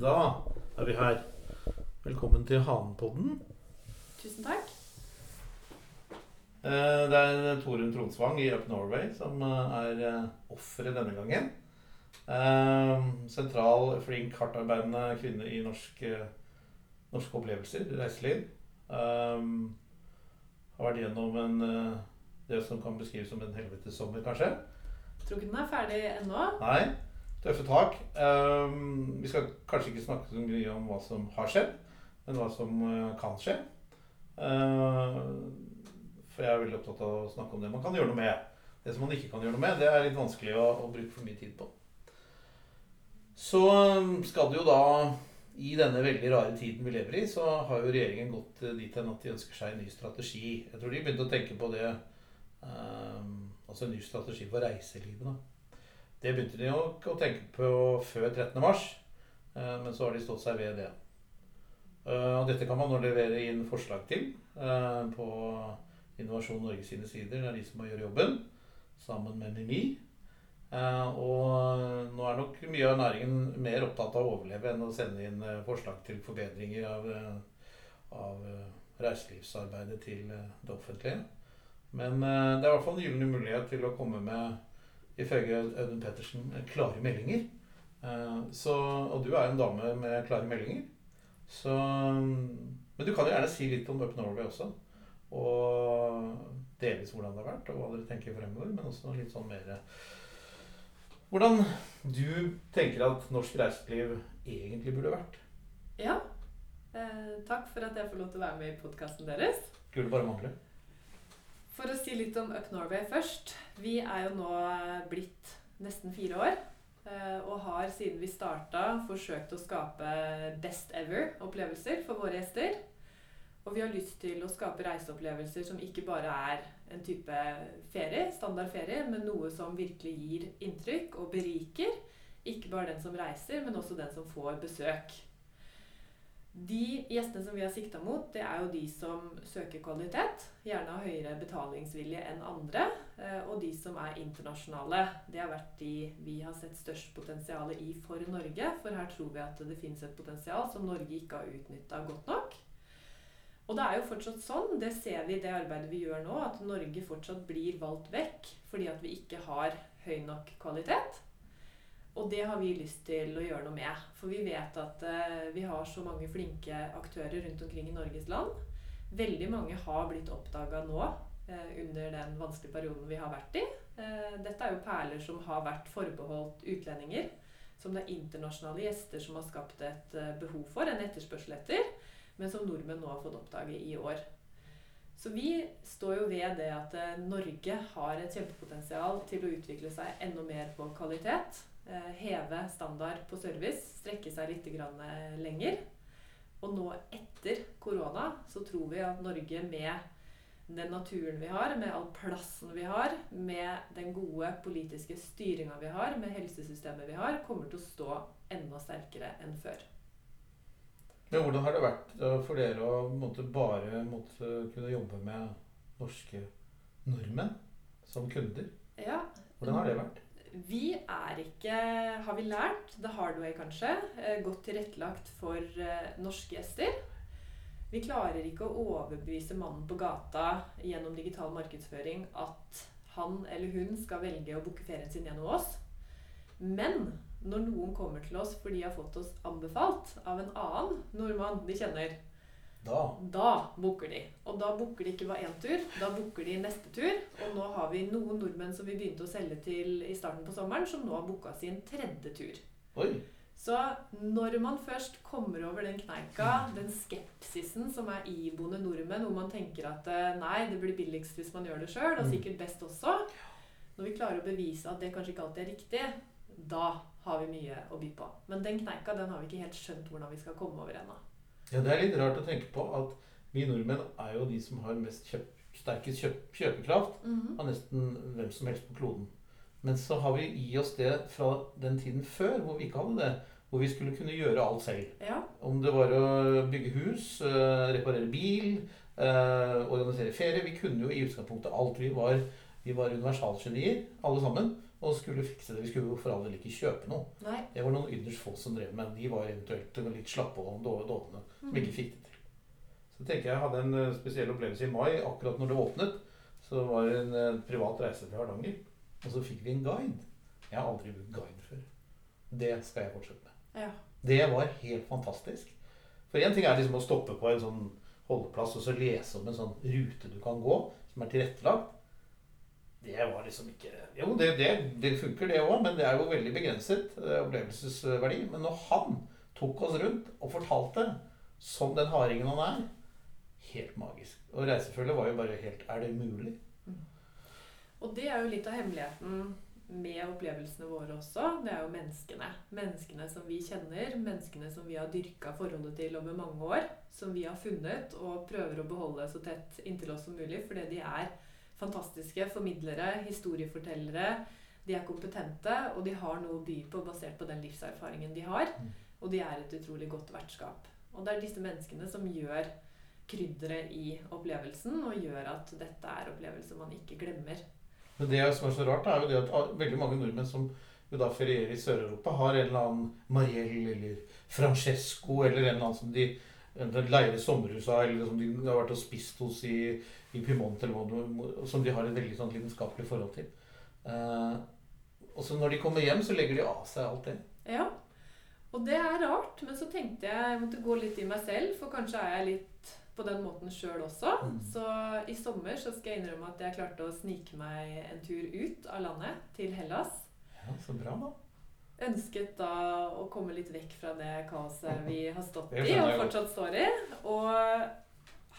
Da er vi her. Velkommen til Hanepodden. Tusen takk. Eh, Det er Torunn Tronsvang i Up Norway som eh, er eh, offeret denne gangen. Sentral, flink, hardtarbeidende kvinne i norsk, eh, norske opplevelser, reiseliv. Har vært gjennom en, det som kan beskrives som en helvetessommer, kanskje. Tror ikke den er ferdig ennå. Nei. Tøffe tak. Um, vi skal kanskje ikke snakke så mye om hva som har skjedd, men hva som uh, kan skje. Uh, for jeg er veldig opptatt av å snakke om det man kan gjøre noe med. Det som man ikke kan gjøre noe med, det er litt vanskelig å, å bruke for mye tid på. Så um, skal det jo da, i denne veldig rare tiden vi lever i, så har jo regjeringen gått dit hen at de ønsker seg en ny strategi. Jeg tror de begynte å tenke på det um, Altså en ny strategi for reiselivet. da. Det begynte de nok å tenke på før 13. mars, eh, men så har de stått seg ved det. Eh, Og dette kan man nå levere inn forslag til eh, på Innovasjon Norge sine sider. Det er de som må gjøre jobben, sammen med Mimi. Eh, Og nå er nok mye av næringen mer opptatt av å overleve enn å sende inn forslag til forbedringer av, av reiselivsarbeidet til det offentlige. Men det er i hvert fall en gyllen mulighet til å komme med ifølge Audun Pettersen, klare meldinger. Eh, Så, og du er en dame med klare meldinger. Så, men du kan jo gjerne si litt om Up Norway også. Og delvis hvordan det har vært, og hva dere tenker fremover. Men også litt sånn mer Hvordan du tenker at norsk reiseliv egentlig burde vært. Ja. Eh, takk for at jeg får lov til å være med i podkasten deres. Skulle bare mangle. For å si litt om Up Norway først. Vi er jo nå blitt nesten fire år. eh, Og har siden vi starta forsøkt å skape best ever opplevelser for våre gjester. Og vi har lyst til å skape reiseopplevelser som ikke bare er en type ferie, standard ferie, men noe som virkelig gir inntrykk og beriker. Ikke bare den som reiser, men også den som får besøk. De gjestene som vi har sikta mot, det er jo de som søker kvalitet. Gjerne har høyere betalingsvilje enn andre. eh, Og de som er internasjonale. Det har vært de vi har sett størst potensial i for Norge. For her tror vi at det finnes et potensial som Norge ikke har utnytta godt nok. Og det er jo fortsatt sånn, det ser vi i det arbeidet vi gjør nå, at Norge fortsatt blir valgt vekk fordi at vi ikke har høy nok kvalitet. Og det har vi lyst til å gjøre noe med. For vi vet at eh, vi har så mange flinke aktører rundt omkring i Norges land. Veldig mange har blitt oppdaga nå eh, under den vanskelige perioden vi har vært i. Eh, dette er jo perler som har vært forbeholdt utlendinger. Som det er internasjonale gjester som har skapt et eh, behov for, en etterspørsel etter. Men som nordmenn nå har fått oppdage i år. Så vi står jo ved det at eh, Norge har et kjempepotensial til å utvikle seg enda mer på kvalitet. Eh, heve standard på service, strekke seg litt eh, lenger. Og nå etter korona så tror vi at Norge med den naturen vi har, med all plassen vi har, med den gode politiske styringa vi har, med helsesystemet vi har, kommer til å stå enda sterkere enn før. Men hvordan har det vært eh, for dere å måtte bare måtte kunne jobbe med norske nordmenn som kunder? Ja, Hvordan har det vært? Vi er ikke, har vi lært, the hard way kanskje, eh, godt tilrettelagt for eh, norske gjester. Vi klarer ikke å overbevise mannen på gata gjennom digital markedsføring at han eller hun skal velge å booke ferien sin gjennom oss. Men når noen kommer til oss fordi de har fått oss anbefalt av en annen nordmann de kjenner, Da da booker de. Og da booker de ikke bare én tur, da booker de neste tur. Og nå har vi noen nordmenn som vi begynte å selge til i starten på sommeren, som nå har booka sin tredje tur. Oi! Så når man først kommer over den kneika, den skepsisen som er iboende nordmenn, hvor man tenker at eh, nei, det blir billigst hvis man gjør det sjøl, og Mm. sikkert best også Når vi klarer å bevise at det kanskje ikke alltid er riktig, da har vi mye å by på. Men den kneika den har vi ikke helt skjønt hvordan vi skal komme over ennå. Ja, det er litt rart å tenke på at vi nordmenn er jo de som har mest kjøp, sterkest kjøp, kjøpekraft av nesten hvem som helst på kloden. Men så har vi i oss det fra den tiden før, hvor vi ikke hadde det. Hvor vi skulle kunne gjøre alt selv. Ja. Om det var å bygge hus, eh, reparere bil, eh, organisere ferie. Vi kunne jo i utgangspunktet alt. Vi var, vi var universalgenier, alle sammen. Og skulle fikse det. Vi skulle jo for all del ikke kjøpe noe. Nei. Det var noen ytterst få som drev med De var eventuelt litt slappe og dov- dovne, som Mm. ikke fikk det til. Så tenker jeg jeg hadde en eh, spesiell opplevelse i mai, akkurat når det åpnet. Så var det en eh, privat reise til Hardanger, og så fikk vi en guide. Jeg har aldri brukt guide før. Det skal jeg fortsette med. Ja. Det var helt fantastisk. For én ting er liksom å stoppe på en sånn holdeplass og så lese om en sånn rute du kan gå, som er tilrettelagt. Det var liksom ikke Jo, det, det, det funker, det òg, men det er jo veldig begrenset eh, opplevelsesverdi. Men når han tok oss rundt og fortalte, som den hardingen han er Helt magisk. Og reisefølget var jo bare helt Er det mulig? Og det er jo litt av hemmeligheten med opplevelsene våre også. Det er jo menneskene. Menneskene som vi kjenner, menneskene som vi har dyrka forholdet til over mange år. Som vi har funnet og prøver å beholde så tett inntil oss som mulig. Fordi de er fantastiske formidlere, historiefortellere. De er kompetente, og de har noe å by på basert på den livserfaringen de har. Mm. Og de er et utrolig godt vertskap. Og det er disse menneskene som gjør krydderet i opplevelsen, og gjør at dette er opplevelser man ikke glemmer. Men det som er så rart, er jo det at veldig mange nordmenn som jo da ferierer i Sør-Europa, har en eller annen Marielle eller Francesco eller en eller annen som de enten leier i sommerhus av, eller som de har vært og spist hos i, i Pymont, noe, som de har et veldig sånn lidenskapelig forhold til. Eh, og så når de kommer hjem, så legger de av seg alt det. Ja, og det er rart, men så tenkte jeg jeg måtte gå litt i meg selv, for kanskje er jeg litt på den måten sjøl også. Mm. Så i sommer så skal jeg innrømme at jeg klarte å snike meg en tur ut av landet, til Hellas. Ja, Så bra, da. Ønsket da å komme litt vekk fra det kaoset vi har stått i og fortsatt står i. Og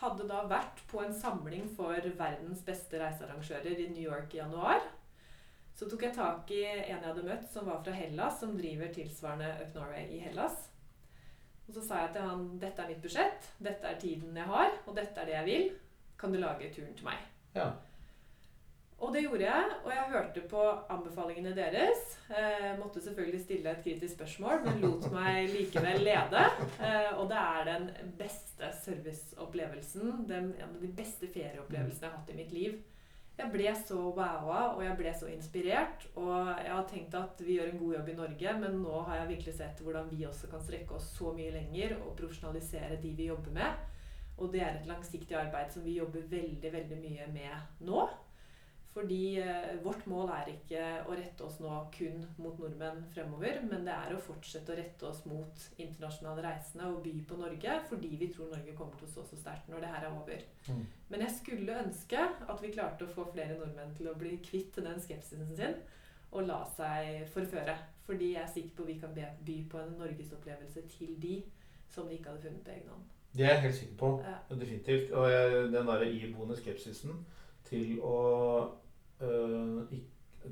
hadde da vært på en samling for verdens beste reisearrangører i New York i januar. Så tok jeg tak i en jeg hadde møtt som var fra Hellas, som driver tilsvarende Up Norway i Hellas. Og så sa jeg til han dette er mitt budsjett, dette er tiden jeg har, og dette er det jeg vil. Kan du lage turen til meg? Ja. Og det gjorde jeg, og jeg hørte på anbefalingene deres. Eh, måtte selvfølgelig stille et kritisk spørsmål, men lot meg likevel lede. Eh, og det er den beste serviceopplevelsen, den, en de beste ferieopplevelsene jeg har hatt i mitt liv. Jeg ble så wowa, og jeg ble så inspirert. Og jeg har tenkt at vi gjør en god jobb i Norge, men nå har jeg virkelig sett hvordan vi også kan strekke oss så mye lenger og profesjonalisere de vi jobber med. Og det er et langsiktig arbeid som vi jobber veldig, veldig mye med nå. Fordi eh, vårt mål er ikke å rette oss nå kun mot nordmenn fremover, men det er å fortsette å rette oss mot internasjonale reisende og by på Norge, fordi vi tror Norge kommer til å stå så sterkt når det her er over. Mm. Men jeg skulle ønske at vi klarte å få flere nordmenn til å bli kvitt den skepsisen sin og la seg forføre. Fordi jeg er sikker på at vi kan by på en norgesopplevelse til de som de ikke hadde funnet på egen hånd. Det er jeg helt sikker på. Ja. Definitivt. Og jeg, den derre iboende skepsisen til å øh,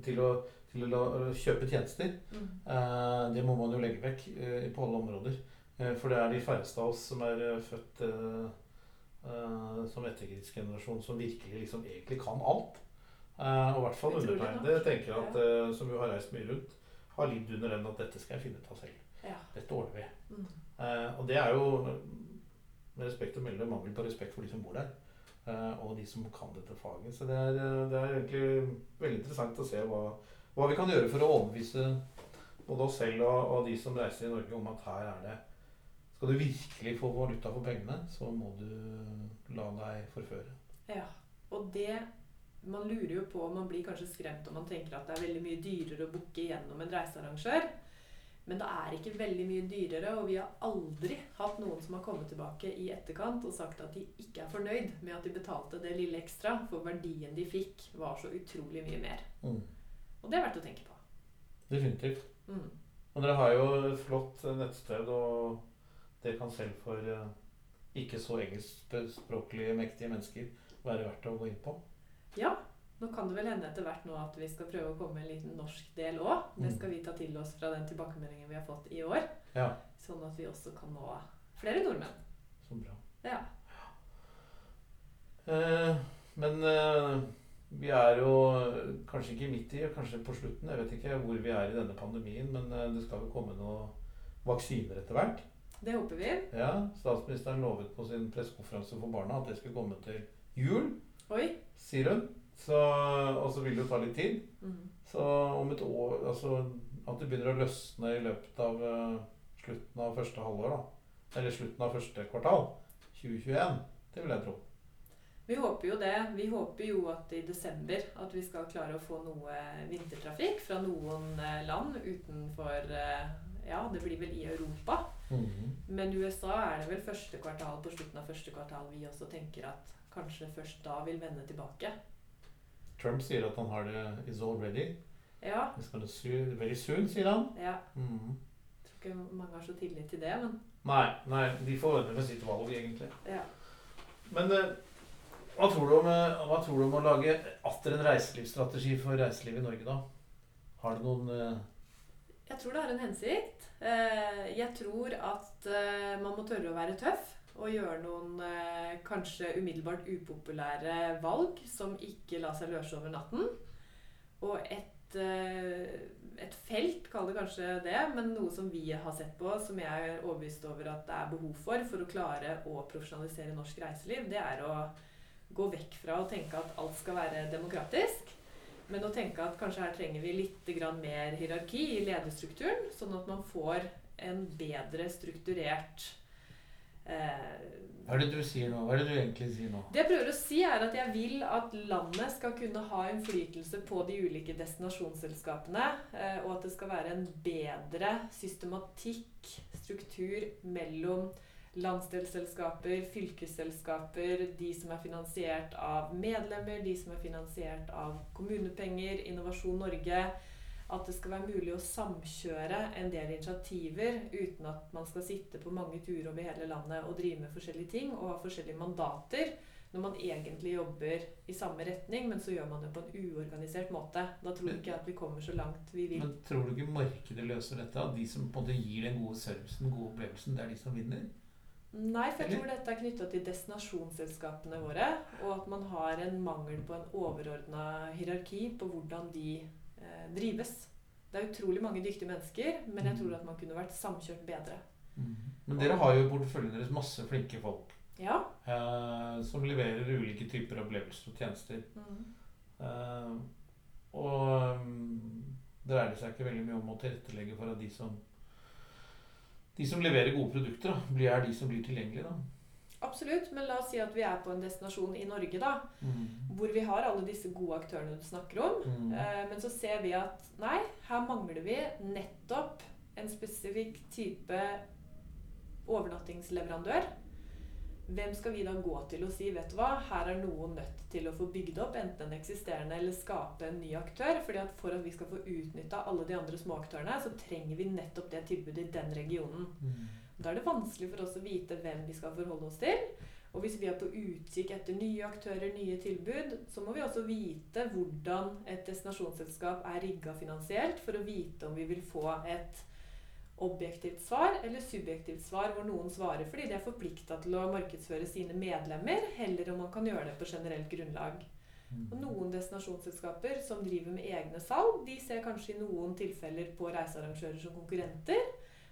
til å, til å kjøpe tjenester, Mm. eh, det må man jo legge vekk eh, på alle områder. Eh, for det er de færreste av oss som er eh, født eh, eh, som etterkrigsgenerasjon som virkelig liksom egentlig kan alt. Eh, og i hvert fall undertegnede tenker at, eh, som jo har reist mye rundt, har lidd under den at dette skal jeg finne ut av selv. Ja. Dette ordner vi. Mm. Eh, og det er jo med respekt å melde mangel på respekt for de som bor der. Eh, og de som kan dette faget. Så det er, det er egentlig veldig interessant å se hva, hva vi kan gjøre for å overbevise både oss selv og, og de som reiser i Norge om at her er det Skal du virkelig få valuta for pengene, så må du la deg forføre. Ja, og det Man lurer jo på man blir kanskje skremt om man tenker at det er veldig mye dyrere å booke gjennom en reisearrangør. Men det er ikke veldig mye dyrere, og vi har aldri hatt noen som har kommet tilbake i etterkant og sagt at de ikke er fornøyd med at de betalte det lille ekstra, for verdien de fikk, var så utrolig mye mer. Mm. Og det er verdt å tenke på. Definitivt. Mm. Og dere har jo et flott eh, nettsted, og det kan selv for eh, ikke så engelskspråklige mektige mennesker være verdt å gå inn på. Ja, nå kan det vel hende etter hvert nå at vi skal prøve å komme med en liten norsk del òg. Det Mm. skal vi ta til oss fra den tilbakemeldingen vi har fått i år. Ja, Sånn at vi også kan nå flere nordmenn. så bra. Ja. Eh, men eh, vi er jo kanskje ikke midt i, kanskje på slutten. Jeg vet ikke hvor vi er i denne pandemien, men eh, det skal jo komme noen vaksiner etter hvert. Det håper vi. Ja, Statsministeren lovet på sin pressekonferanse for barna at det skulle komme til jul, Oi. sier hun. Så, og så vil det jo ta litt tid. Mm. Så om et år Altså at det begynner å løsne i løpet av eh, slutten av første halvår, da. Eller slutten av første kvartal 2021. Det vil jeg tro. Vi håper jo det. Vi håper jo at i desember at vi skal klare å få noe vintertrafikk fra noen eh, land utenfor eh, Ja, det blir vel i Europa. Men USA er det vel første kvartal på slutten av første kvartal vi også tenker at kanskje først da vil vende tilbake. Trump sier at han har det is all ready. Ja. It's gonna soon, very soon, sier han. ja. Mhm. Tror ikke mange har så tillit til det, men Nei, nei, de får ordne med sitt valg, egentlig. ja. Men eh, hva, tror du om, eh, hva tror du om å lage atter en reiselivsstrategi for reiseliv i Norge, da? Har du noen eh, Jeg tror det har en hensikt. Eh, Jeg tror at eh, man må tørre å være tøff og gjøre noen eh, kanskje umiddelbart upopulære valg som ikke lar seg løse over natten. Og et, eh, et felt, kall det kanskje det, men noe som vi har sett på, som jeg er overbevist over at det er behov for for å klare å profesjonalisere norsk reiseliv, det er å gå vekk fra å tenke at alt skal være demokratisk. Men å tenke at kanskje her trenger vi litt mer hierarki i lederstrukturen, sånn at man får en bedre strukturert Hva er det du sier nå? Hva er det du egentlig sier nå? Det jeg prøver å si, er at jeg vil at landet skal kunne ha innflytelse på de ulike destinasjonsselskapene, eh, og at det skal være en bedre systematikk, struktur, mellom landsdelsselskaper, fylkesselskaper, de som er finansiert av medlemmer, de som er finansiert av kommunepenger, Innovasjon Norge. At det skal være mulig å samkjøre en del initiativer uten at man skal sitte på mange turer over hele landet og drive med forskjellige ting og ha forskjellige mandater når man egentlig jobber i samme retning, men så gjør man det på en uorganisert måte. Da tror jeg ikke at vi kommer så langt vi vil. Men tror du ikke markedet løser dette? At de som på en måte gir den gode servicen, den gode opplevelsen, det er de som vinner? Nei, for jeg tror dette er knytta til destinasjonsselskapene våre. Og at man har en mangel på en overordna hierarki på hvordan de drives. Det er utrolig mange dyktige mennesker, men jeg tror at man kunne vært samkjørt bedre. Men dere har jo i porteføljen deres masse flinke folk Ja. eh, som leverer ulike typer opplevelser og tjenester. Mm. Eh, og um, dreier det seg ikke veldig mye om å tilrettelegge for at de som de som leverer gode produkter, da, blir, er de som blir tilgjengelige. da. Absolutt, men la oss si at vi er på en destinasjon i Norge, da. Hvor vi har alle disse gode aktørene du snakker om. Mm. Eh, men så ser vi at nei, her mangler vi nettopp en spesifikk type overnattingsleverandør. Hvem skal vi da gå til og si vet du hva, her er noen nødt til å få bygd opp enten en eksisterende eller skape en ny aktør? fordi at For at vi skal få utnytta alle de andre småaktørene, så trenger vi nettopp det tilbudet i den regionen. Mm. Da er det vanskelig for oss å vite hvem vi skal forholde oss til. Og hvis vi er på utkikk etter nye aktører, nye tilbud, så må vi også vite hvordan et destinasjonsselskap er rigga finansielt, for å vite om vi vil få et objektivt svar eller subjektivt svar hvor noen svarer fordi de er forplikta til å markedsføre sine medlemmer, heller om man kan gjøre det på generelt grunnlag. Og noen destinasjonsselskaper som driver med egne salg, de ser kanskje i noen tilfeller på reisearrangører som konkurrenter,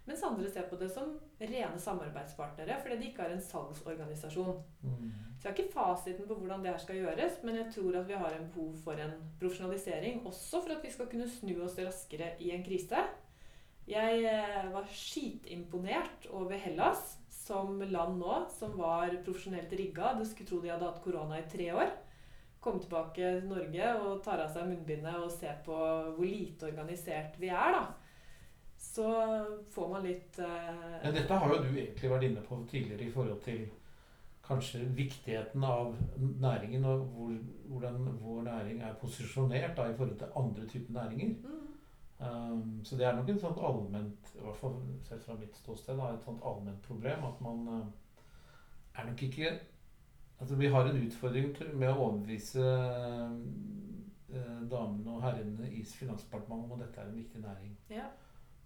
mens andre ser på det som rene samarbeidspartnere fordi de ikke har en salgsorganisasjon. Mm. Så jeg har ikke fasiten på hvordan det her skal gjøres, men jeg tror at vi har en behov for en profesjonalisering, også for at vi skal kunne snu oss raskere i en krise. Jeg eh, var skitimponert over Hellas som land nå, som var profesjonelt rigga. Du skulle tro de hadde hatt korona i tre år. Komme tilbake til Norge og tar av seg munnbindet og se på hvor lite organisert vi er, da. Så får man litt eh, Men dette har jo du egentlig vært inne på tidligere i forhold til kanskje viktigheten av næringen, og hvor, hvordan vår næring er posisjonert da, i forhold til andre typer næringer. mm, Um, så det er nok et sånt allment, i hvert fall sett fra mitt ståsted, da, et sånt allment problem at man uh, er nok ikke Altså vi har en utfordring med å overbevise uh, damene og herrene i Finansdepartementet om at dette er en viktig næring. ja.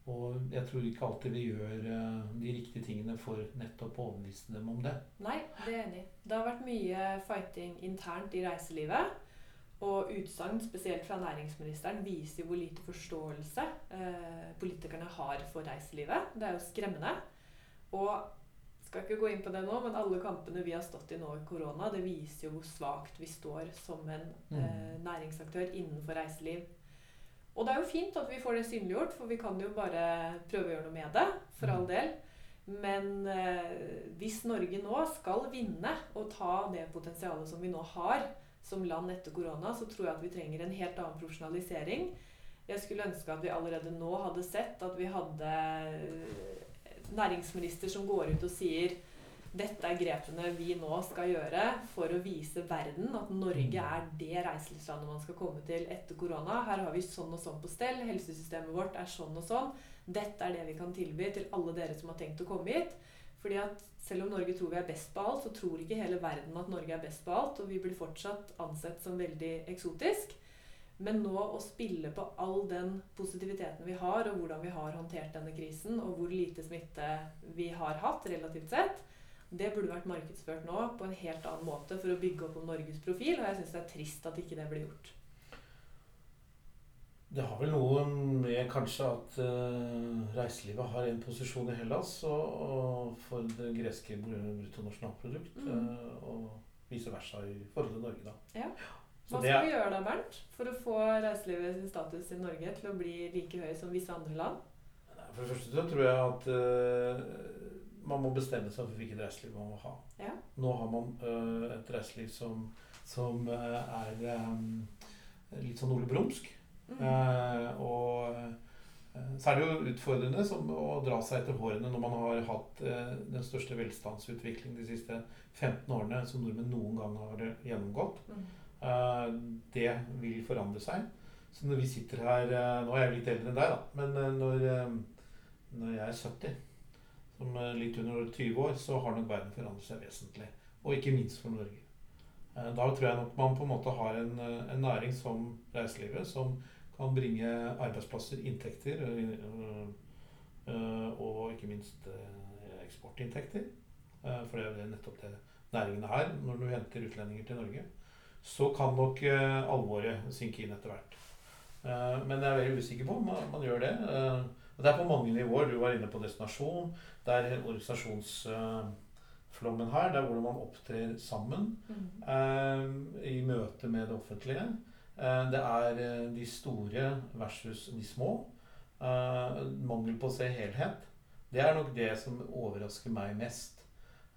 Og jeg tror ikke alltid vi gjør uh, de riktige tingene for nettopp å overbevise dem om det. Nei, det er jeg enig i. Det har vært mye fighting internt i reiselivet. Og utsagn, spesielt fra næringsministeren, viser jo hvor lite forståelse eh, politikerne har for reiselivet. Det er jo skremmende. Og skal ikke gå inn på det nå, men alle kampene vi har stått i nå i korona, det viser jo hvor svakt vi står som en Mm. eh, næringsaktør innenfor reiseliv. Og det er jo fint at vi får det synliggjort, for vi kan jo bare prøve å gjøre noe med det. For all del. Men eh, hvis Norge nå skal vinne og ta det potensialet som vi nå har som land etter korona, så tror jeg at vi trenger en helt annen profesjonalisering. Jeg skulle ønske at vi allerede nå hadde sett at vi hadde eh, næringsminister som går ut og sier dette er grepene vi nå skal gjøre for å vise verden at Norge er det reiselivslandet man skal komme til etter korona. Her har vi sånn og sånn på stell. Helsesystemet vårt er sånn og sånn. Dette er det vi kan tilby til alle dere som har tenkt å komme hit. Fordi at selv om Norge tror vi er best på alt, så tror ikke hele verden at Norge er best på alt. Og vi blir fortsatt ansett som veldig eksotisk. Men nå å spille på all den positiviteten vi har, og hvordan vi har håndtert denne krisen, og hvor lite smitte vi har hatt relativt sett, det burde vært markedsført nå på en helt annen måte for å bygge opp om Norges profil. Og jeg syns det er trist at ikke det blir gjort. Det har vel noe med kanskje at uh, reiselivet har en posisjon i Hellas og, og for det greske bruttonasjonalprodukt. Mm. Uh, og vice versa i forhold til Norge, da. Ja. Hva skal vi gjøre da, Bernt, for å få reiselivet sin status i Norge til å bli like høy som visse andre land? For det første tror jeg at uh, man må bestemme seg for hvilket reiseliv man må ha. Ja. Nå har man uh, et reiseliv som, som uh, er um, litt sånn Ole Brumsk. Mm. Uh, og så er det jo utfordrende som, å dra seg etter hårene når man har hatt den største velstandsutvikling de siste 15 årene som nordmenn noen gang har gjennomgått. Mm. det vil forandre seg. Så når vi sitter her Nå er jeg litt eldre enn deg, da. Men når, når jeg er 70 som litt under 20 år, så har nok verden forandret seg vesentlig. Og ikke minst for Norge. Eh, da tror jeg nok man på en måte har en, eh, en næring som reiselivet, som kan bringe arbeidsplasser, inntekter øh, og ikke minst eksportinntekter. For det er jo nettopp det næringene er når du henter utlendinger til Norge. Så kan nok alvoret synke inn etter hvert. Men jeg er veldig usikker på om man gjør det. Og det er på mange nivåer. Du var inne på destinasjon. Det er organisasjonsflommen her. Det er hvordan man opptrer sammen mm. eh, i møte med det offentlige. Eh, det er eh, de store versus de små. Eh, mangel på å se helhet. Det er nok det som overrasker meg mest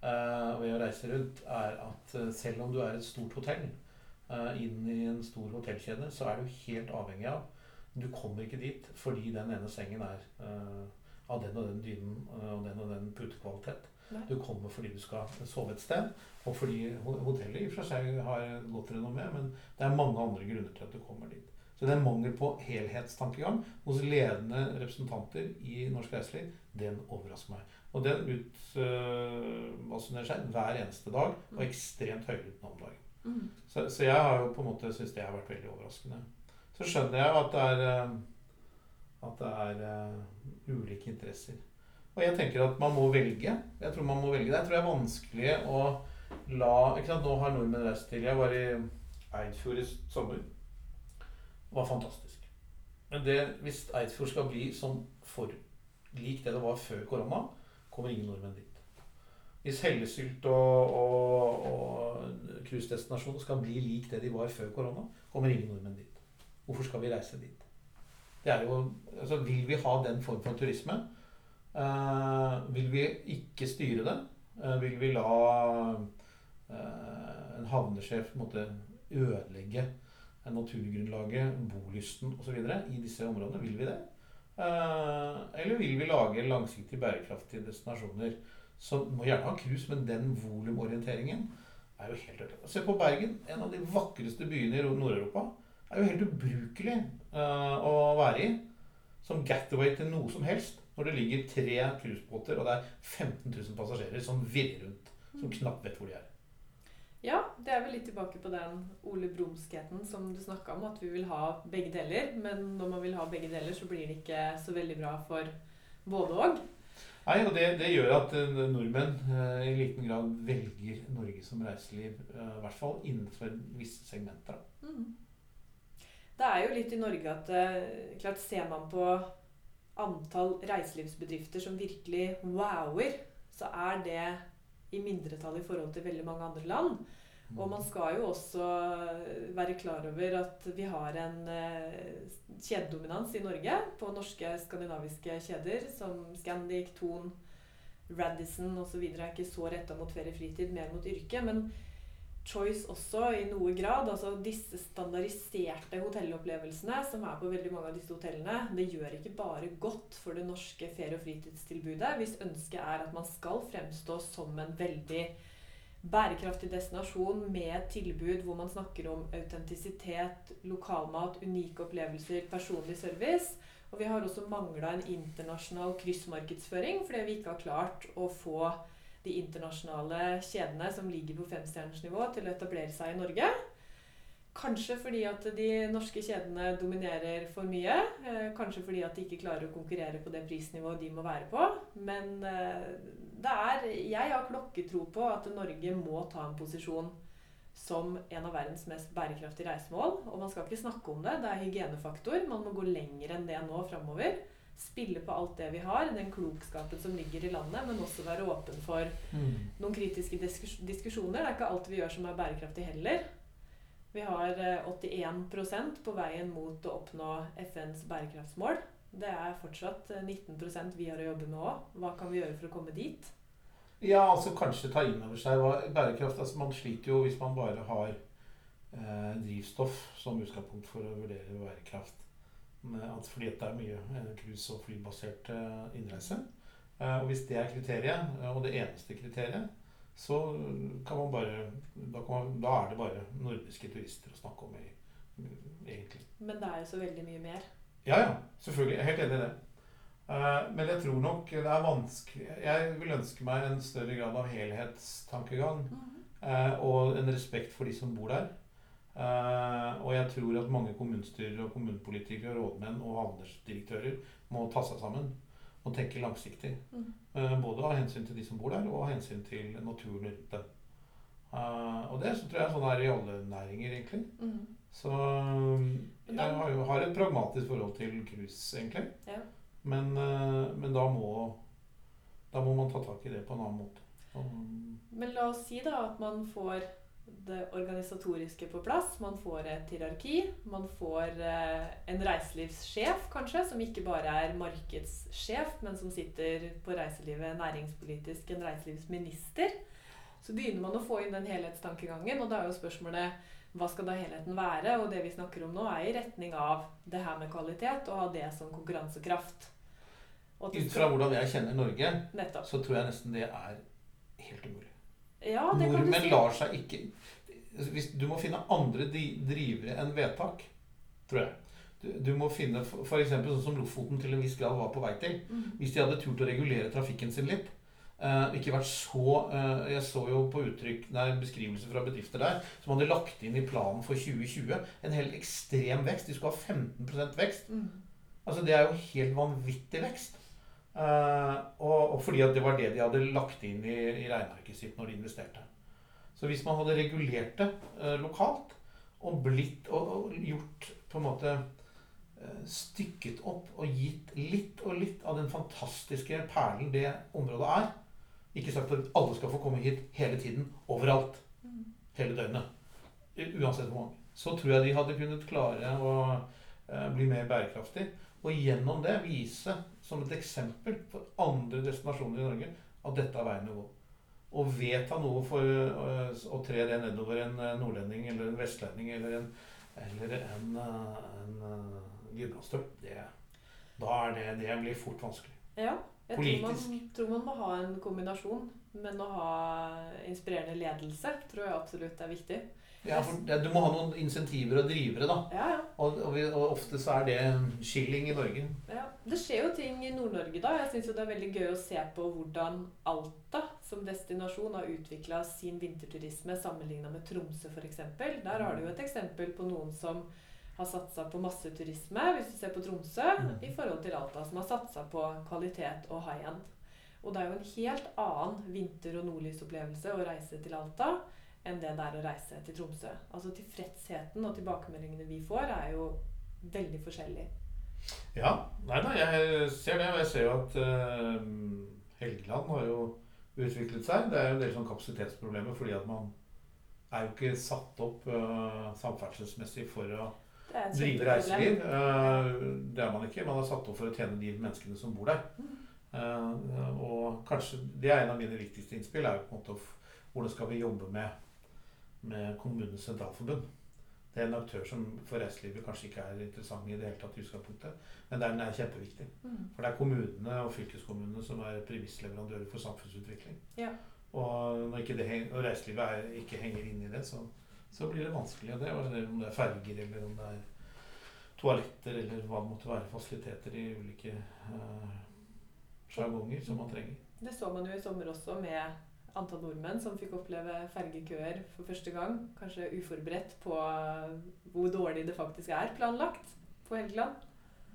eh, ved å reise rundt, er at eh, selv om du er et stort hotell inn i en stor hotellkjede, så er du helt avhengig av du kommer ikke dit fordi den ene sengen er uh, av den og den dynen uh, og den og den putekvalitet. Du kommer fordi du skal sove et sted, og fordi hotellet i og for seg har godt renommé, men det er mange andre grunner til at du kommer dit. Så det er mangel på helhetstankegang hos ledende representanter i norsk reiseliv. Den overrasker meg. Og den utbasunerer uh, seg hver eneste dag, og mm. ekstremt høylytt nå om dagen. Mm. Så, så, jeg har jo på en måte syntes det har vært veldig overraskende så skjønner jeg at det er, eh, at det er uh, ulike interesser. Og jeg tenker at man må velge. Jeg tror man må velge. Det jeg tror det er vanskelig å la ikke sant? Nå har nordmenn reist til Jeg var i Eidfjord i sommer. Det var fantastisk. Men det, hvis Eidfjord skal bli sånn for lik det det var før korona, kommer ingen nordmenn dit. Hvis Hellesylt og, og, og cruisedestinasjonen skal bli lik det de var før korona, kommer ingen nordmenn dit. Hvorfor skal vi reise dit? Det er jo, altså, vil vi ha den form for turisme? Uh, vil vi ikke styre det? Uh, vil vi la uh, en havnesjef måtte ødelegge naturgrunnlaget, bolysten osv. i disse områdene? Vil vi det? eller vil vi lage langsiktig bærekraftige destinasjoner som må gjerne ha cruise, men den volumorienteringen er jo helt ødelagt. Se på Bergen, en av de vakreste byene i Nord-Europa er jo helt ubrukelig uh, å være i som gateway til noe som helst. Når det ligger tre cruisebåter og det er 15 000 passasjerer som virrer rundt. Som mm. knapt vet hvor de er. Ja, det er vel litt tilbake på den Ole Brumskheten som du snakka om. At vi vil ha begge deler. Men når man vil ha begge deler, så blir det ikke så veldig bra for både og. Nei, og det, det, gjør at uh, nordmenn eh, i liten grad velger Norge som reiseliv. Eh, I hvert fall innenfor visse segmenter. Mm. Det er jo litt i Norge at eh, klart Ser man på antall reiselivsbedrifter som virkelig wower, så er det i mindretall i forhold til veldig mange andre land. Og man skal jo også være klar over at vi har en eh, kjededominans i Norge på norske skandinaviske kjeder som Scandic, Thon, Radisson osv. er ikke så retta mot ferie-fritid, mer mot yrke. Men Choice også i noe grad. altså Disse standardiserte hotellopplevelsene som er på veldig mange av disse hotellene, det gjør ikke bare godt for det norske ferie- og fritidstilbudet hvis ønsket er at man skal fremstå som en veldig bærekraftig destinasjon med et tilbud hvor man snakker om autentisitet, lokalmat, unike opplevelser, personlig service. Og vi har også mangla en internasjonal kryssmarkedsføring fordi vi ikke har klart å få de internasjonale kjedene som ligger på femstjernersnivå, til å etablere seg i Norge. Kanskje fordi at de norske kjedene dominerer for mye. Eh, kanskje fordi at de ikke klarer å konkurrere på det prisnivået de må være på. Men eh, det er Jeg har klokketro på at Norge må ta en posisjon som en av verdens mest bærekraftige reisemål. Og man skal ikke snakke om det. Det er hygienefaktor. Man må gå lenger enn det nå framover spille på alt det vi har, den klokskapen som ligger i landet, men også være åpen for mm. noen kritiske diskusjoner. Det er ikke alt vi gjør som er bærekraftig heller. Vi har 81 eh, på veien mot å oppnå FNs bærekraftsmål. Det er fortsatt 19 eh, vi har å jobbe med òg. Hva kan vi gjøre for å komme dit? Ja, altså kanskje ta inn over seg hva bærekraft altså Man sliter jo hvis man bare har eh, drivstoff som utgangspunkt for å vurdere bærekraft at fordi det er mye eh, cruise- og flybasert eh, innreise. Eh, og hvis det er kriteriet, og det eneste kriteriet, så kan man bare da, kan man, da er det bare nordiske turister å snakke om, egentlig. Men det er jo så veldig mye mer. Ja, ja. Selvfølgelig. Jeg er helt enig i det. Men jeg tror nok det er vanskelig Jeg vil ønske meg en større grad av helhetstankegang. Mm -hmm. Og en respekt for de som bor der. Uh, og jeg tror at mange kommunestyrer og kommunepolitikere, rådmenn og havnedirektører må ta seg sammen og tenke langsiktig. Mm. Uh, både av hensyn til de som bor der, og av hensyn til naturen rundt dem. Uh, og det så tror jeg sånn er i alle næringer, egentlig. Mm. Så jeg har, jo, har et pragmatisk forhold til cruise, egentlig. Ja. Men, men da, må, da må man ta tak i det på en annen måte. Um, men la oss si da at man får det organisatoriske på plass. Man får et hierarki. Man får eh, en reiselivssjef, kanskje, som ikke bare er markedssjef, men som sitter på reiselivet næringspolitisk, en reiselivsminister. Så begynner man å få inn den helhetstankegangen, og da er jo spørsmålet hva skal da helheten være? Og det vi snakker om nå, er i retning av det her med kvalitet, og ha det som konkurransekraft. Ut fra hvordan jeg kjenner Norge, Nettopp. så tror jeg nesten det er helt umulig. Ja, det Nordmenn kan du si. lar seg ikke hvis, Du må finne andre drivere enn vedtak, tror jeg. Du, du må finne f.eks. sånn som Lofoten til en viss grad var på vei til. Mm. Hvis de hadde turt å regulere trafikken sin litt. Uh, ikke vært så uh, Jeg så jo på uttrykk nei, beskrivelser fra bedrifter der som hadde lagt inn i planen for 2020 en helt ekstrem vekst. De skulle ha 15 vekst. Mm. Altså Det er jo helt vanvittig vekst. Uh, og, og, fordi at det var det de hadde lagt inn i, i regnearket sitt når de investerte. Så hvis man hadde regulert det uh, lokalt og blitt og, og, gjort på en måte uh, stykket opp og gitt litt og litt av den fantastiske perlen det området er Ikke sagt at alle skal få komme hit hele tiden, overalt, hele døgnet. Uansett hvor mange. Så tror jeg de hadde kunnet klare å bli mer bærekraftig. Og gjennom det vise som et eksempel for andre destinasjoner i Norge at dette er veien å gå. Å vedta noe for øh, å tre det nedover en øh, nordlending eller en vestlending eller en, eller en, øh, en, en det, da er det, det blir fort vanskelig. Ja, jeg Politisk. Tror man, tror man må ha en kombinasjon. Men å ha inspirerende ledelse tror jeg absolutt er viktig. Ja, for Du må ha noen insentiver og drivere, da. Ja, ja. Og, og, vi, og, ofte så er det skilling i Norge. Ja, Det skjer jo ting i Nord-Norge, da. Jeg syns det er veldig gøy å se på hvordan Alta som destinasjon har utvikla sin vinterturisme sammenligna med Tromsø f.eks. Der har du jo et eksempel på noen som har satsa på masseturisme, hvis du ser på Tromsø, mm. i forhold til Alta, som har satsa på kvalitet og high end. Og det er jo en helt annen vinter- og nordlysopplevelse å reise til Alta enn det det er å reise til Tromsø. Altså Tilfredsheten og tilbakemeldingene vi får, er jo veldig forskjellig. Ja. Nei da, jeg ser det. Og jeg ser jo at uh, Helgeland har jo utviklet seg. Det er jo en del sånn kapasitetsproblemer fordi at man er jo ikke satt opp uh, samferdselsmessig for å drive reiseliv. Uh, det er man ikke. Man er satt opp for å tjene de menneskene som bor der. Mm. Uh, og kanskje Det er en av mine viktigste innspill. er jo på en måte Hvordan skal vi jobbe med, med Kommunenes Sentralforbund? Det er en aktør som for reiselivet kanskje ikke er interessant i det hele tatt i utgangspunktet. Men den er kjempeviktig. Mm. For det er kommunene og fylkeskommunene som er premissleverandører for samfunnsutvikling. Ja. Og når ikke det heng- og reiselivet er, ikke henger inn i det, så, så blir det vanskelig. Det, og det, om det er ferger, eller om det er toaletter, eller hva det måtte være, fasiliteter i ulike uh, sjargonger som man trenger. Det så man jo i sommer også med antall nordmenn som fikk oppleve fergekøer for første gang. Kanskje uforberedt på hvor dårlig det faktisk er planlagt på Helgeland.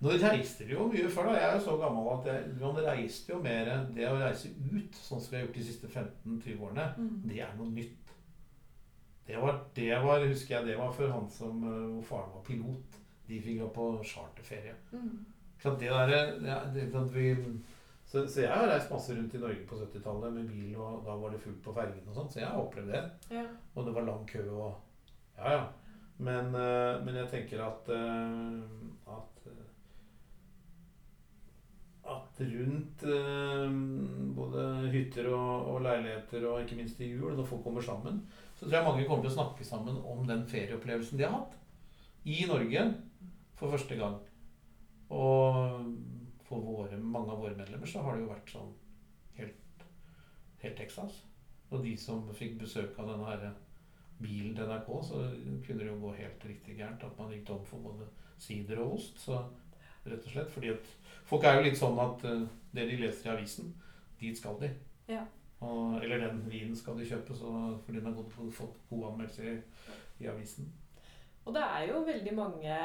Nå reiste vi jo mye før. da. Jeg er jo så gammel at jeg, man reiste jo mer Det å reise ut, sånn som vi har gjort de siste 15-20 årene, det er noe nytt. Det var, det var, husker jeg, det var for han som, eh, hvor faren var pilot. De fikk gå på charterferie. Mm. Så det der, det, det, at vi, så, så jeg har reist masse rundt i Norge på 70-tallet med bil, og da var det fullt på fergene og sånn, så jeg har opplevd det. Ja. Og det var lang kø og Ja, ja. Men, eh, men jeg tenker at eh, at eh, at rundt eh, både hytter og, og leiligheter og ikke minst i jul, når folk kommer sammen, så tror jeg mange kommer til å snakke sammen om den ferieopplevelsen de har hatt i Norge for første gang. Og for våre, mange av våre medlemmer så har det jo vært sånn helt, helt Texas. Og de som fikk besøk av denne her bilen til NRK, så kunne det jo gå helt riktig gærent. At man gikk tom for både sider og ost. Så rett og slett fordi at folk er jo litt sånn at uh, det de leser i avisen, dit skal de. Ja. Og, eller den vinen skal de kjøpe, så fordi den har fått god anmeldelse i, i avisen. Og det er jo veldig mange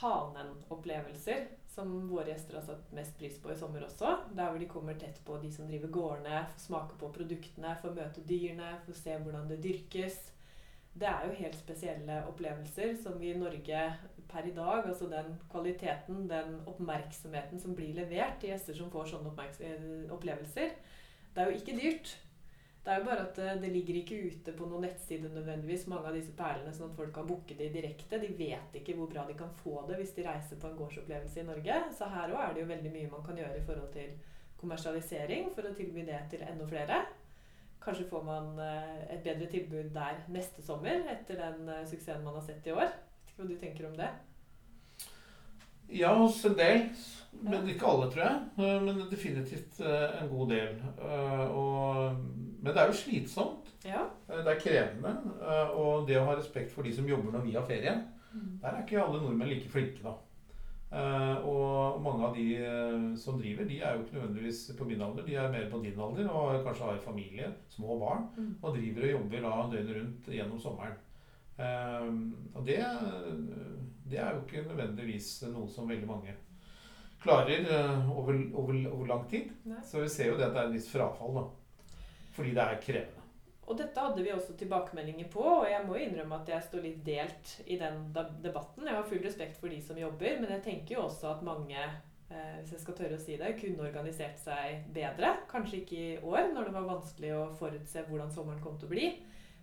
Hanen-opplevelser som våre gjester har satt mest pris på i sommer også. Der hvor de kommer tett på de som driver gårdene, får smake på produktene, får møte dyrene, får se hvordan det dyrkes. Det er jo helt spesielle opplevelser som vi i Norge per i dag, altså den kvaliteten, den oppmerksomheten som blir levert til gjester som får sånne eh, opplevelser, det er jo ikke dyrt. Det er jo bare at det, det ligger ikke ute på noen nettside nødvendigvis, mange av disse perlene, sånn at folk kan booke de direkte. De vet ikke hvor bra de kan få det hvis de reiser på en gårdsopplevelse i Norge. Så her òg er det jo veldig mye man kan gjøre i forhold til kommersialisering for å tilby det til enda flere. Kanskje får man eh, et bedre tilbud der neste sommer etter den eh, suksessen man har sett i år. Vet ikke hva du tenker om det? Ja, hos en del. Men ikke alle, tror jeg. Eh, Men definitivt eh, en god del. Eh, Og, men det er jo slitsomt. Ja. Det er krevende. Og det å ha respekt for de som jobber når vi har ferie, der er ikke alle nordmenn like flinke, da. Og mange av de som driver, de er jo ikke nødvendigvis på min alder. De er mer på din alder og kanskje har familie, små barn, Mm. og driver og jobber da døgnet rundt gjennom sommeren. Og det, det er jo ikke nødvendigvis noe som veldig mange klarer eh, over, over, over lang tid. Nei. Så vi ser jo det at det er en viss frafall, da. Fordi det er krevende. Og dette hadde vi også tilbakemeldinger på, og jeg må innrømme at jeg står litt delt i den debatten. Jeg har full respekt for de som jobber, men jeg tenker jo også at mange, eh, hvis jeg skal tørre å si det, kunne organisert seg bedre. Kanskje ikke i år, når det var vanskelig å forutse hvordan sommeren kom til å bli.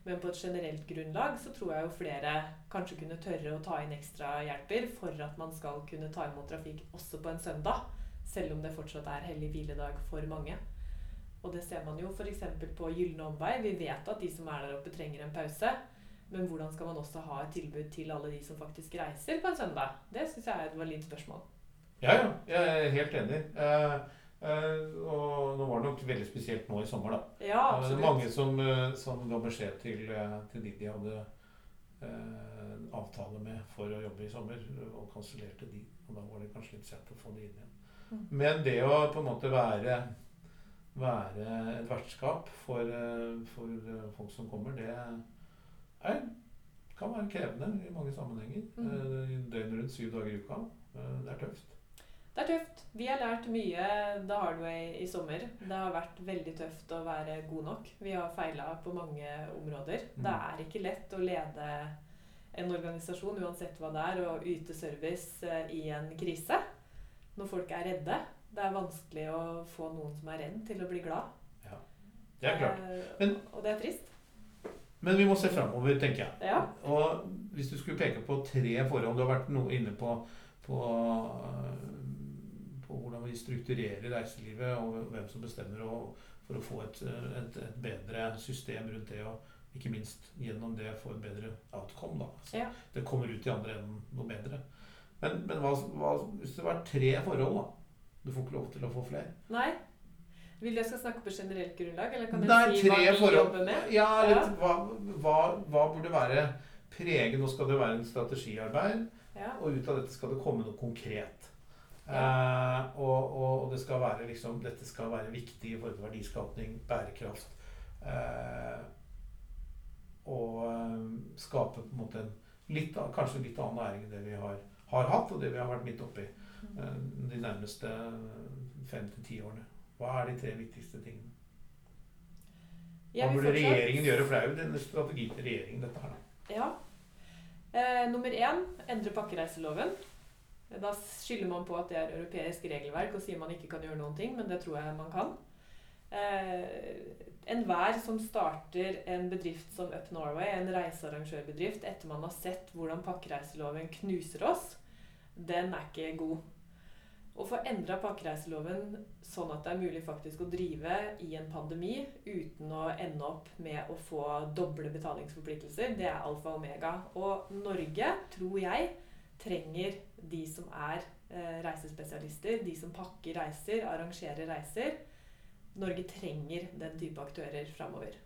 Men på et generelt grunnlag så tror jeg jo flere kanskje kunne tørre å ta inn ekstra hjelper for at man skal kunne ta imot trafikk også på en søndag. Selv om det fortsatt er hellig hviledag for mange. Og det ser man jo f.eks. på Gylne omvei. Vi vet at de som er der oppe, trenger en pause. Men hvordan skal man også ha et tilbud til alle de som faktisk reiser på en søndag? Det syns jeg er et valid spørsmål. Ja, ja. Jeg er helt enig. Eh, og nå var det nok veldig spesielt nå i sommer, da. Ja, Eh, absolutt. mange som, eh, som ga beskjed til, eh, til de de hadde eh, avtale med for å jobbe i sommer, og kansellerte de. Og da var det kanskje litt sent å få de inn igjen. Mm. Men det å på en måte være, være et vertskap for, eh, for eh, folk som kommer, det er, kan være krevende i mange sammenhenger. Mm. Eh, Døgnet rundt syv dager i uka. Eh, Det er tøft. Det er tøft. Vi har lært mye the hard way i sommer. Det har vært veldig tøft å være god nok. Vi har feila på mange områder. Mm. Det er ikke lett å lede en organisasjon, uansett hva det er, og yte service eh, i en krise. Når folk er redde. Det er vanskelig å få noen som er redd, til å bli glad. Det er klart. Eh, Men- og det er trist. Men vi må se framover, tenker jeg. Ja. Og hvis du skulle peke på tre forhold Du har vært noe inne på, på, hvordan vi strukturerer reiselivet, og hvem som bestemmer, for å få et, et, et bedre system rundt det. og ikke minst gjennom det få en bedre outcome. da. Så Ja. Det kommer ut i andre enden noe bedre. Men, men hva, hva, hvis det var tre forhold, da? Du får ikke lov til å få flere. Nei. Vil du jeg skal snakke på generelt grunnlag, eller kan jeg si hva vi forhold. jobber med? Ja, Ja. litt, hva, hva, hva burde være preget? Nå skal det være en strategiarbeid, Ja. og ut av dette skal det komme noe konkret. Eh, og, og, og det skal være liksom, dette skal være viktig i forhold til verdiskapning, bærekraft. Eh, og eh, skape på en måte en litt, kanskje litt annen næring enn det vi har, har hatt, og det vi har vært midt oppi eh, de nærmeste fem til ti årene. Hva er de tre viktigste tingene? Hva burde regjeringen gjøre? For det er jo denne strategien til regjeringen, dette her. Ja. Eh, nummer én endre pakkereiseloven. Da skylder man på at det er europeisk regelverk og sier man ikke kan gjøre noen ting, men det tror jeg man kan. Eh, Enhver som starter en bedrift som Up Norway, en reisearrangørbedrift, etter man har sett hvordan pakkereiseloven knuser oss, den er ikke god. Å få endra pakkereiseloven sånn at det er mulig faktisk å drive i en pandemi uten å ende opp med å få doble betalingsforpliktelser, det er alfa og omega. Og Norge, tror jeg, trenger de som er eh, reisespesialister, de som pakker reiser, arrangerer reiser. Norge trenger den type aktører framover.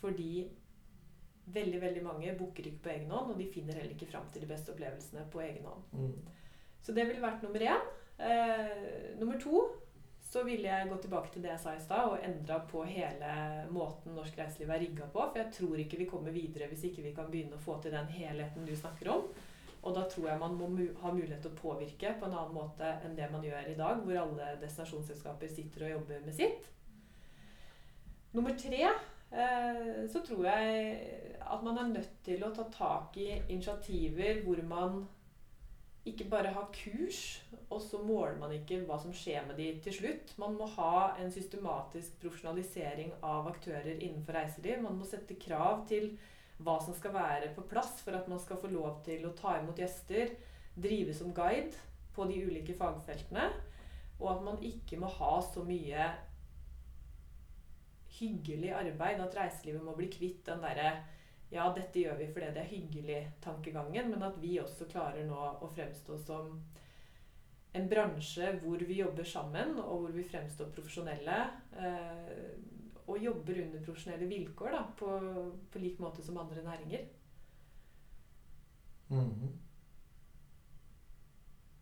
Fordi veldig veldig mange booker ikke på egen hånd, og de finner heller ikke fram til de beste opplevelsene på egen hånd. Så det ville vært nummer én. Eh, nummer to så ville jeg gå tilbake til det jeg sa i stad, og endra på hele måten norsk reiseliv er rigga på. For jeg tror ikke vi kommer videre hvis ikke vi kan begynne å få til den helheten du snakker om. Og da tror jeg man må mu ha mulighet til å påvirke på en annen måte enn det man gjør i dag, hvor alle destinasjonsselskaper sitter og jobber med sitt. Nummer tre eh, så tror jeg at man er nødt til å ta tak i initiativer hvor man ikke bare har kurs, og så måler man ikke hva som skjer med de til slutt. Man må ha en systematisk profesjonalisering av aktører innenfor reiseliv. Man må sette krav til hva som skal være på plass for at man skal få lov til å ta imot gjester, drive som guide på de ulike fagfeltene, og at man ikke må ha så mye hyggelig arbeid at reiselivet må bli kvitt den derre ja, dette gjør vi fordi det er hyggelig-tankegangen, men at vi også klarer nå å fremstå som en bransje hvor vi jobber sammen, og hvor vi fremstår profesjonelle. Eh, og jobber under profesjonelle vilkår da, på, på lik måte som andre næringer. Mhm.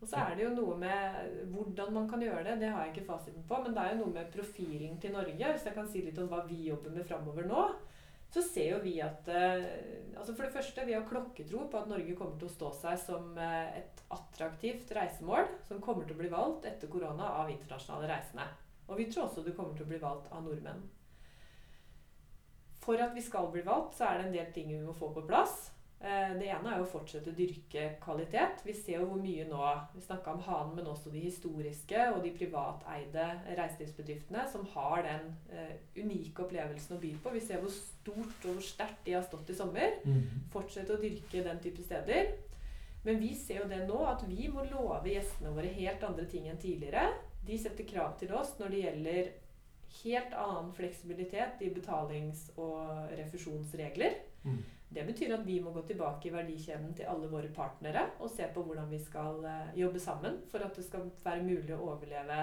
Og så er det jo noe med hvordan man kan gjøre det. Det har jeg ikke fasiten på. Men det er jo noe med profilen til Norge. Hvis jeg kan si litt om hva vi jobber med framover nå, så ser jo vi at eh, altså For det første, vi har klokketro på at Norge kommer til å stå seg som eh, et attraktivt reisemål som kommer til å bli valgt etter korona av internasjonale reisende. Og vi tror også det kommer til å bli valgt av nordmenn. For at vi skal bli valgt, så er det en del ting vi må få på plass. Eh, Det ene er jo å fortsette å dyrke kvalitet. Vi ser jo hvor mye nå Vi snakka om hanen, men også de historiske og de privateide reiselivsbedriftene som har den uh, unike opplevelsen å by på. Vi ser hvor stort og hvor sterkt de har stått i sommer. Mhm. Fortsette å dyrke den type steder. Men vi ser jo det nå at vi må love gjestene våre helt andre ting enn tidligere. De setter krav til oss når det gjelder helt annen fleksibilitet i betalings- og refusjonsregler. Mm. Det betyr at vi må gå tilbake i verdikjeden til alle våre partnere og se på hvordan vi skal eh, jobbe sammen for at det skal være mulig å overleve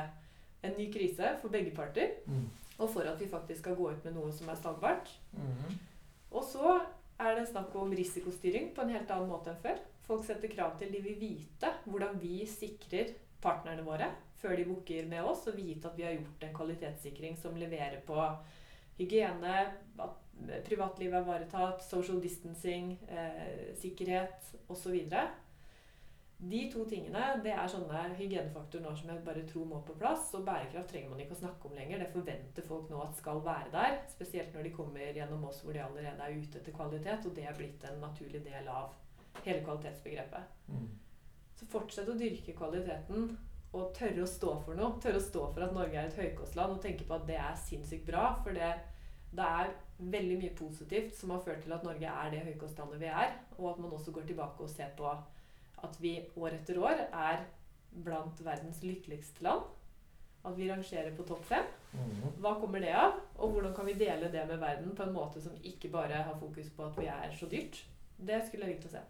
en ny krise for begge parter, Mm. og for at vi faktisk skal gå ut med noe som er standbart. Mm. Og så er det snakk om risikostyring på en helt annen måte enn før. Folk setter krav til de vil vite hvordan vi sikrer partnerne våre før de booker med oss, og vite at vi har gjort en kvalitetssikring som leverer på hygiene, at privatlivet er ivaretatt, social distancing, eh, sikkerhet osv. De to tingene det er sånne hygienefaktorer nå som jeg bare tror må på plass. Og bærekraft trenger man ikke å snakke om lenger. Det forventer folk nå at skal være der. Spesielt når de kommer gjennom oss hvor de allerede er ute etter kvalitet. Og det er blitt en naturlig del av hele kvalitetsbegrepet. Mhm. Så fortsett å dyrke kvaliteten og tørre å stå for noe. Tørre å stå for at Norge er et høykostland og tenke på at det er sinnssykt bra. For det det er veldig mye positivt som har ført til at Norge er det høykostlandet vi er, og at man også går tilbake og ser på at vi år etter år er blant verdens lykkeligste land. At vi rangerer på topp fem. Mhm. Hva kommer det av? Og hvordan kan vi dele det med verden på en måte som ikke bare har fokus på at vi er så dyrt? Det skulle jeg likt å se.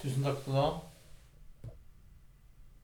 Tusen takk skal du ha.